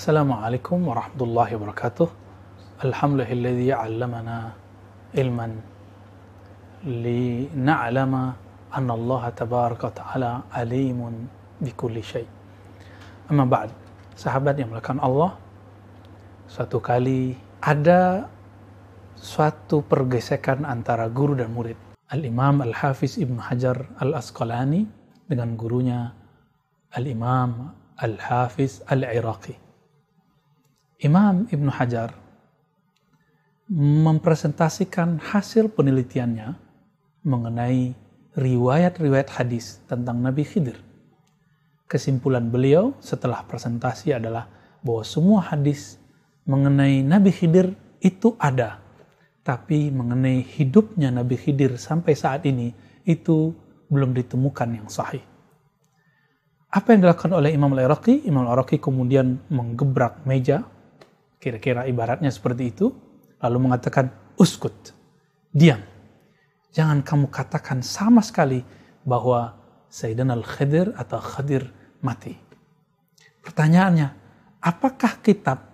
Assalamualaikum warahmatullahi wabarakatuh. Alhamdulillahilladzi 'allamana ilman lina'lama anna Allah tabaraka wa ta'ala alimun bikulli syai. Amma ba'd. Sahabat yang melakukan Allah, suatu kali ada suatu pergesekan antara guru dan murid. Al-Imam Al-Hafiz Ibn Hajar Al-Asqalani dengan gurunya Al-Imam Al-Hafiz Al-Iraqi. Imam Ibn Hajar mempresentasikan hasil penelitiannya mengenai riwayat-riwayat hadis tentang Nabi Khidir. Kesimpulan beliau setelah presentasi adalah bahwa semua hadis mengenai Nabi Khidir itu ada tapi mengenai hidupnya Nabi Khidir sampai saat ini itu belum ditemukan yang sahih. Apa yang dilakukan oleh Imam Al-Iraqi? Imam Al-Iraqi kemudian menggebrak meja, kira-kira ibaratnya seperti itu, lalu mengatakan, uskut, diam. Jangan kamu katakan sama sekali bahwa Sayyidina Al-Khidir atau Khadir mati. Pertanyaannya, apakah kitab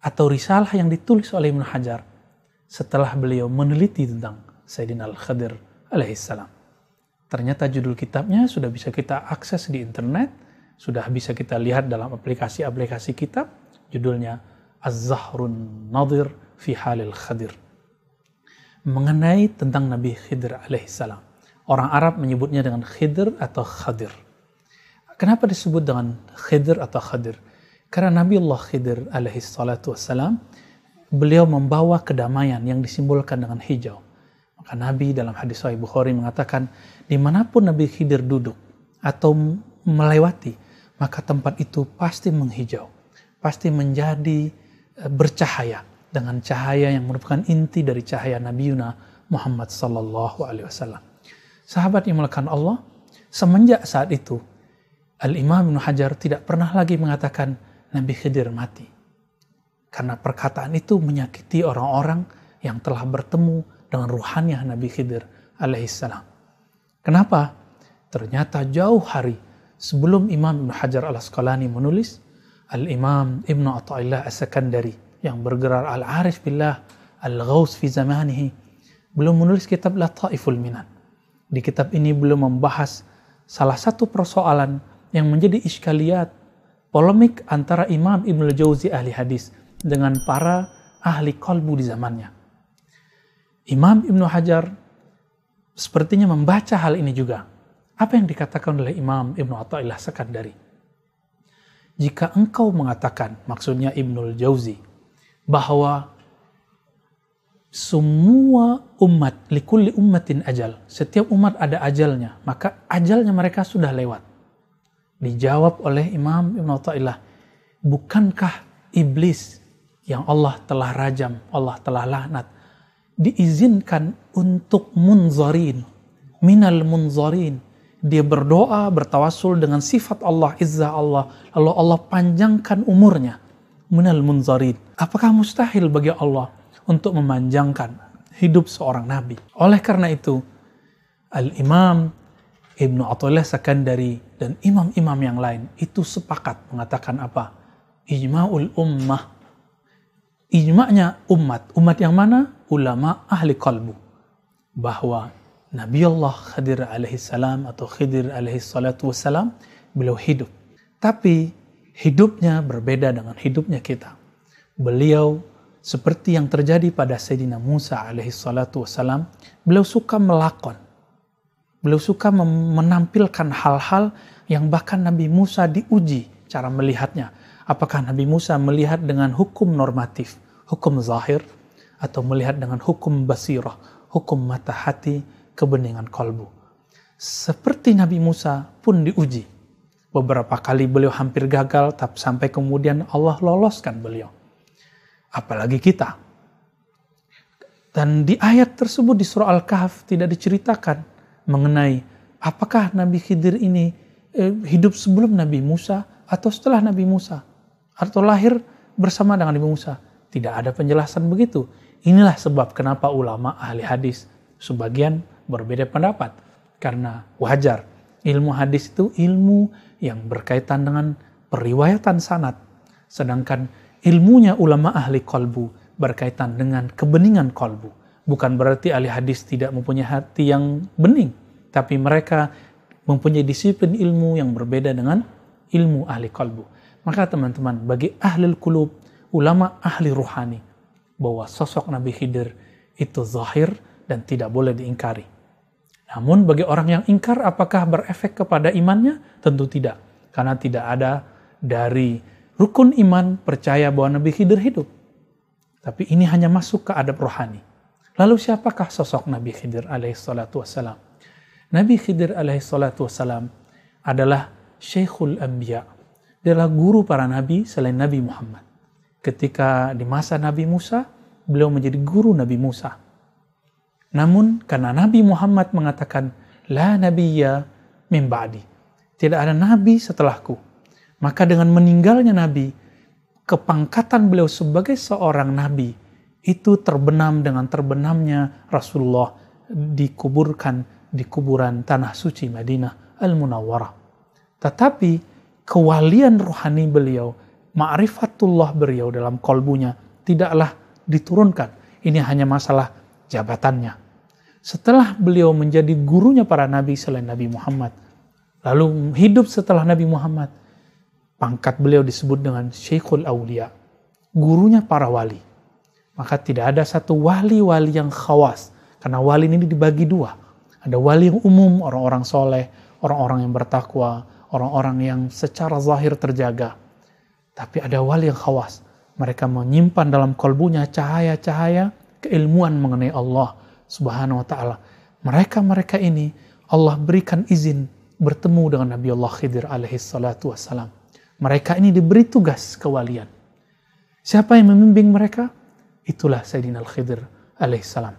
atau risalah yang ditulis oleh Ibn Hajar setelah beliau meneliti tentang Sayyidina Al-Khadir alaihissalam. Ternyata judul kitabnya sudah bisa kita akses di internet, sudah bisa kita lihat dalam aplikasi-aplikasi kitab, judulnya Az-Zahrun Nadir fi Halil Khadir. Mengenai tentang Nabi Khidir alaihissalam. Orang Arab menyebutnya dengan Khidir atau Khadir. Kenapa disebut dengan Khidir atau Khadir? Karena Nabi Allah Khidir alaihissalatu wassalam beliau membawa kedamaian yang disimbolkan dengan hijau. Maka Nabi dalam hadis Sahih Bukhari mengatakan, di mana pun Nabi Khidir duduk atau melewati, maka tempat itu pasti menghijau, pasti menjadi bercahaya dengan cahaya yang merupakan inti dari cahaya Nabi Yuna Muhammad Sallallahu Alaihi Wasallam. Sahabat yang melakukan Allah, semenjak saat itu Al-Imam Ibn Hajar tidak pernah lagi mengatakan Nabi Khidir mati karena perkataan itu menyakiti orang-orang yang telah bertemu dengan ruhannya Nabi Khidir alaihissalam. Kenapa? Ternyata jauh hari sebelum Imam Ibn Hajar al-Asqalani menulis, Al-Imam Ibn Atta'illah as-Sakandari yang bergerak Al-Arif Billah Al-Ghaus fi zamanihi belum menulis kitab Lataiful Minan. Di kitab ini belum membahas salah satu persoalan yang menjadi iskaliat polemik antara Imam Ibn Al-Jauzi ahli hadis dengan para ahli kolbu di zamannya. Imam Ibnu Hajar sepertinya membaca hal ini juga. Apa yang dikatakan oleh Imam Ibnu Atta'illah Sekandari? Jika engkau mengatakan, maksudnya Ibnul Jauzi, bahwa semua umat, likulli ummatin ajal, setiap umat ada ajalnya, maka ajalnya mereka sudah lewat. Dijawab oleh Imam Ibn Atta'illah, bukankah iblis yang Allah telah rajam, Allah telah laknat, diizinkan untuk munzarin, minal munzarin. Dia berdoa, bertawasul dengan sifat Allah, izzah Allah, lalu Allah panjangkan umurnya. Minal munzarin. Apakah mustahil bagi Allah untuk memanjangkan hidup seorang nabi? Oleh karena itu, Al-Imam Ibnu Athaillah Sakandari dan imam-imam yang lain itu sepakat mengatakan apa? Ijma'ul ummah ijma'nya umat. Umat yang mana? Ulama ahli kalbu. Bahwa Nabi Allah Khadir alaihi salam atau Khidir alaihi salatu wassalam, beliau hidup. Tapi hidupnya berbeda dengan hidupnya kita. Beliau seperti yang terjadi pada Sayyidina Musa alaihi salatu wassalam, beliau suka melakon. Beliau suka menampilkan hal-hal yang bahkan Nabi Musa diuji cara melihatnya. Apakah Nabi Musa melihat dengan hukum normatif? hukum zahir atau melihat dengan hukum basirah, hukum mata hati, kebeningan kolbu. Seperti Nabi Musa pun diuji. Beberapa kali beliau hampir gagal, tapi sampai kemudian Allah loloskan beliau. Apalagi kita. Dan di ayat tersebut di surah Al-Kahf tidak diceritakan mengenai apakah Nabi Khidir ini eh, hidup sebelum Nabi Musa atau setelah Nabi Musa. Atau lahir bersama dengan Nabi Musa tidak ada penjelasan begitu. Inilah sebab kenapa ulama ahli hadis sebagian berbeda pendapat. Karena wajar, ilmu hadis itu ilmu yang berkaitan dengan periwayatan sanat. Sedangkan ilmunya ulama ahli kolbu berkaitan dengan kebeningan kolbu. Bukan berarti ahli hadis tidak mempunyai hati yang bening, tapi mereka mempunyai disiplin ilmu yang berbeda dengan ilmu ahli kolbu. Maka teman-teman, bagi ahli kulub, ulama ahli ruhani, bahwa sosok Nabi Khidir itu zahir dan tidak boleh diingkari. Namun bagi orang yang ingkar apakah berefek kepada imannya? Tentu tidak. Karena tidak ada dari rukun iman percaya bahwa Nabi Khidir hidup. Tapi ini hanya masuk ke adab rohani. Lalu siapakah sosok Nabi Khidir alaihissalatu wassalam? Nabi Khidir alaihissalatu wassalam adalah Syekhul Anbiya. Dia adalah guru para nabi selain Nabi Muhammad. Ketika di masa Nabi Musa, beliau menjadi guru Nabi Musa. Namun karena Nabi Muhammad mengatakan, La nabiyya min ba'di. Tidak ada nabi setelahku maka dengan meninggalnya Nabi, kepangkatan beliau sebagai seorang Nabi itu terbenam dengan terbenamnya Rasulullah dikuburkan di kuburan tanah suci Madinah Al-Munawwarah. Tetapi kewalian rohani beliau, ma'rifatullah beliau dalam kolbunya tidaklah diturunkan. Ini hanya masalah jabatannya. Setelah beliau menjadi gurunya para nabi selain Nabi Muhammad, lalu hidup setelah Nabi Muhammad, Pangkat beliau disebut dengan Syekhul Aulia, gurunya para wali. Maka tidak ada satu wali-wali yang khawas, karena wali ini dibagi dua. Ada wali yang umum, orang-orang soleh, orang-orang yang bertakwa, orang-orang yang secara zahir terjaga. Tapi ada wali yang khawas. Mereka menyimpan dalam kolbunya cahaya-cahaya keilmuan mengenai Allah subhanahu wa ta'ala. Mereka-mereka ini Allah berikan izin bertemu dengan Nabi Allah Khidir alaihi wassalam mereka ini diberi tugas kewalian. Siapa yang membimbing mereka? Itulah Sayyidina Al-Khidir alaihissalam.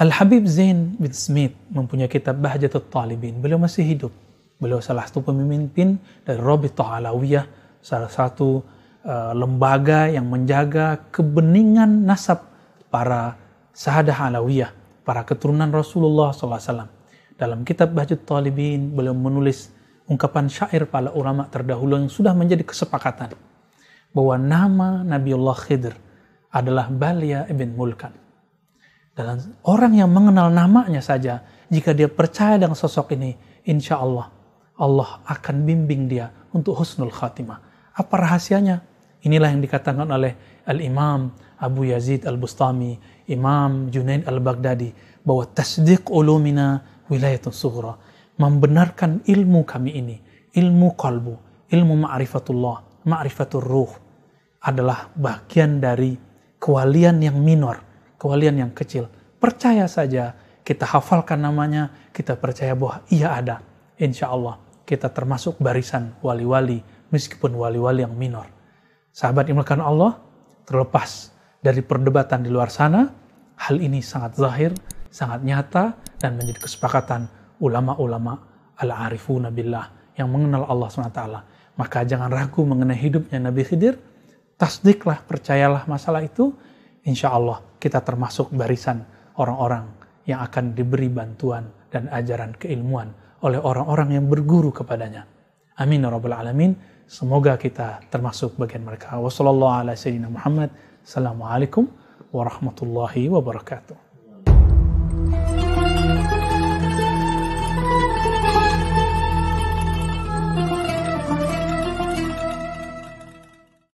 Al-Habib Zain bin Smith mempunyai kitab Bahjatul Talibin. Beliau masih hidup. Beliau salah satu pemimpin dari Rabitah Alawiyah, salah satu uh, lembaga yang menjaga kebeningan nasab para sahadah Alawiyah, para keturunan Rasulullah SAW. Dalam kitab Bahjatul Talibin, beliau menulis ungkapan syair para ulama terdahulu yang sudah menjadi kesepakatan bahwa nama Nabiullah Khidr adalah Balia ibn Mulkan. Dan orang yang mengenal namanya saja, jika dia percaya dengan sosok ini, insya Allah, Allah akan bimbing dia untuk husnul khatimah. Apa rahasianya? Inilah yang dikatakan oleh Al-Imam Abu Yazid Al-Bustami, Imam Junaid Al-Baghdadi, bahwa tasdiq ulumina wilayatun sughra membenarkan ilmu kami ini, ilmu kalbu, ilmu ma'rifatullah, ma'rifatul ruh adalah bagian dari kewalian yang minor, kewalian yang kecil. Percaya saja, kita hafalkan namanya, kita percaya bahwa ia ada. Insya Allah, kita termasuk barisan wali-wali, meskipun wali-wali yang minor. Sahabat imlakan Allah, terlepas dari perdebatan di luar sana, hal ini sangat zahir, sangat nyata, dan menjadi kesepakatan ulama-ulama al-arifuna billah yang mengenal Allah SWT. Maka jangan ragu mengenai hidupnya Nabi Khidir, tasdiklah, percayalah masalah itu, insya Allah kita termasuk barisan orang-orang yang akan diberi bantuan dan ajaran keilmuan oleh orang-orang yang berguru kepadanya. Amin ya rabbal alamin. Semoga kita termasuk bagian mereka. Wassalamualaikum ورحمة الله وبركاته.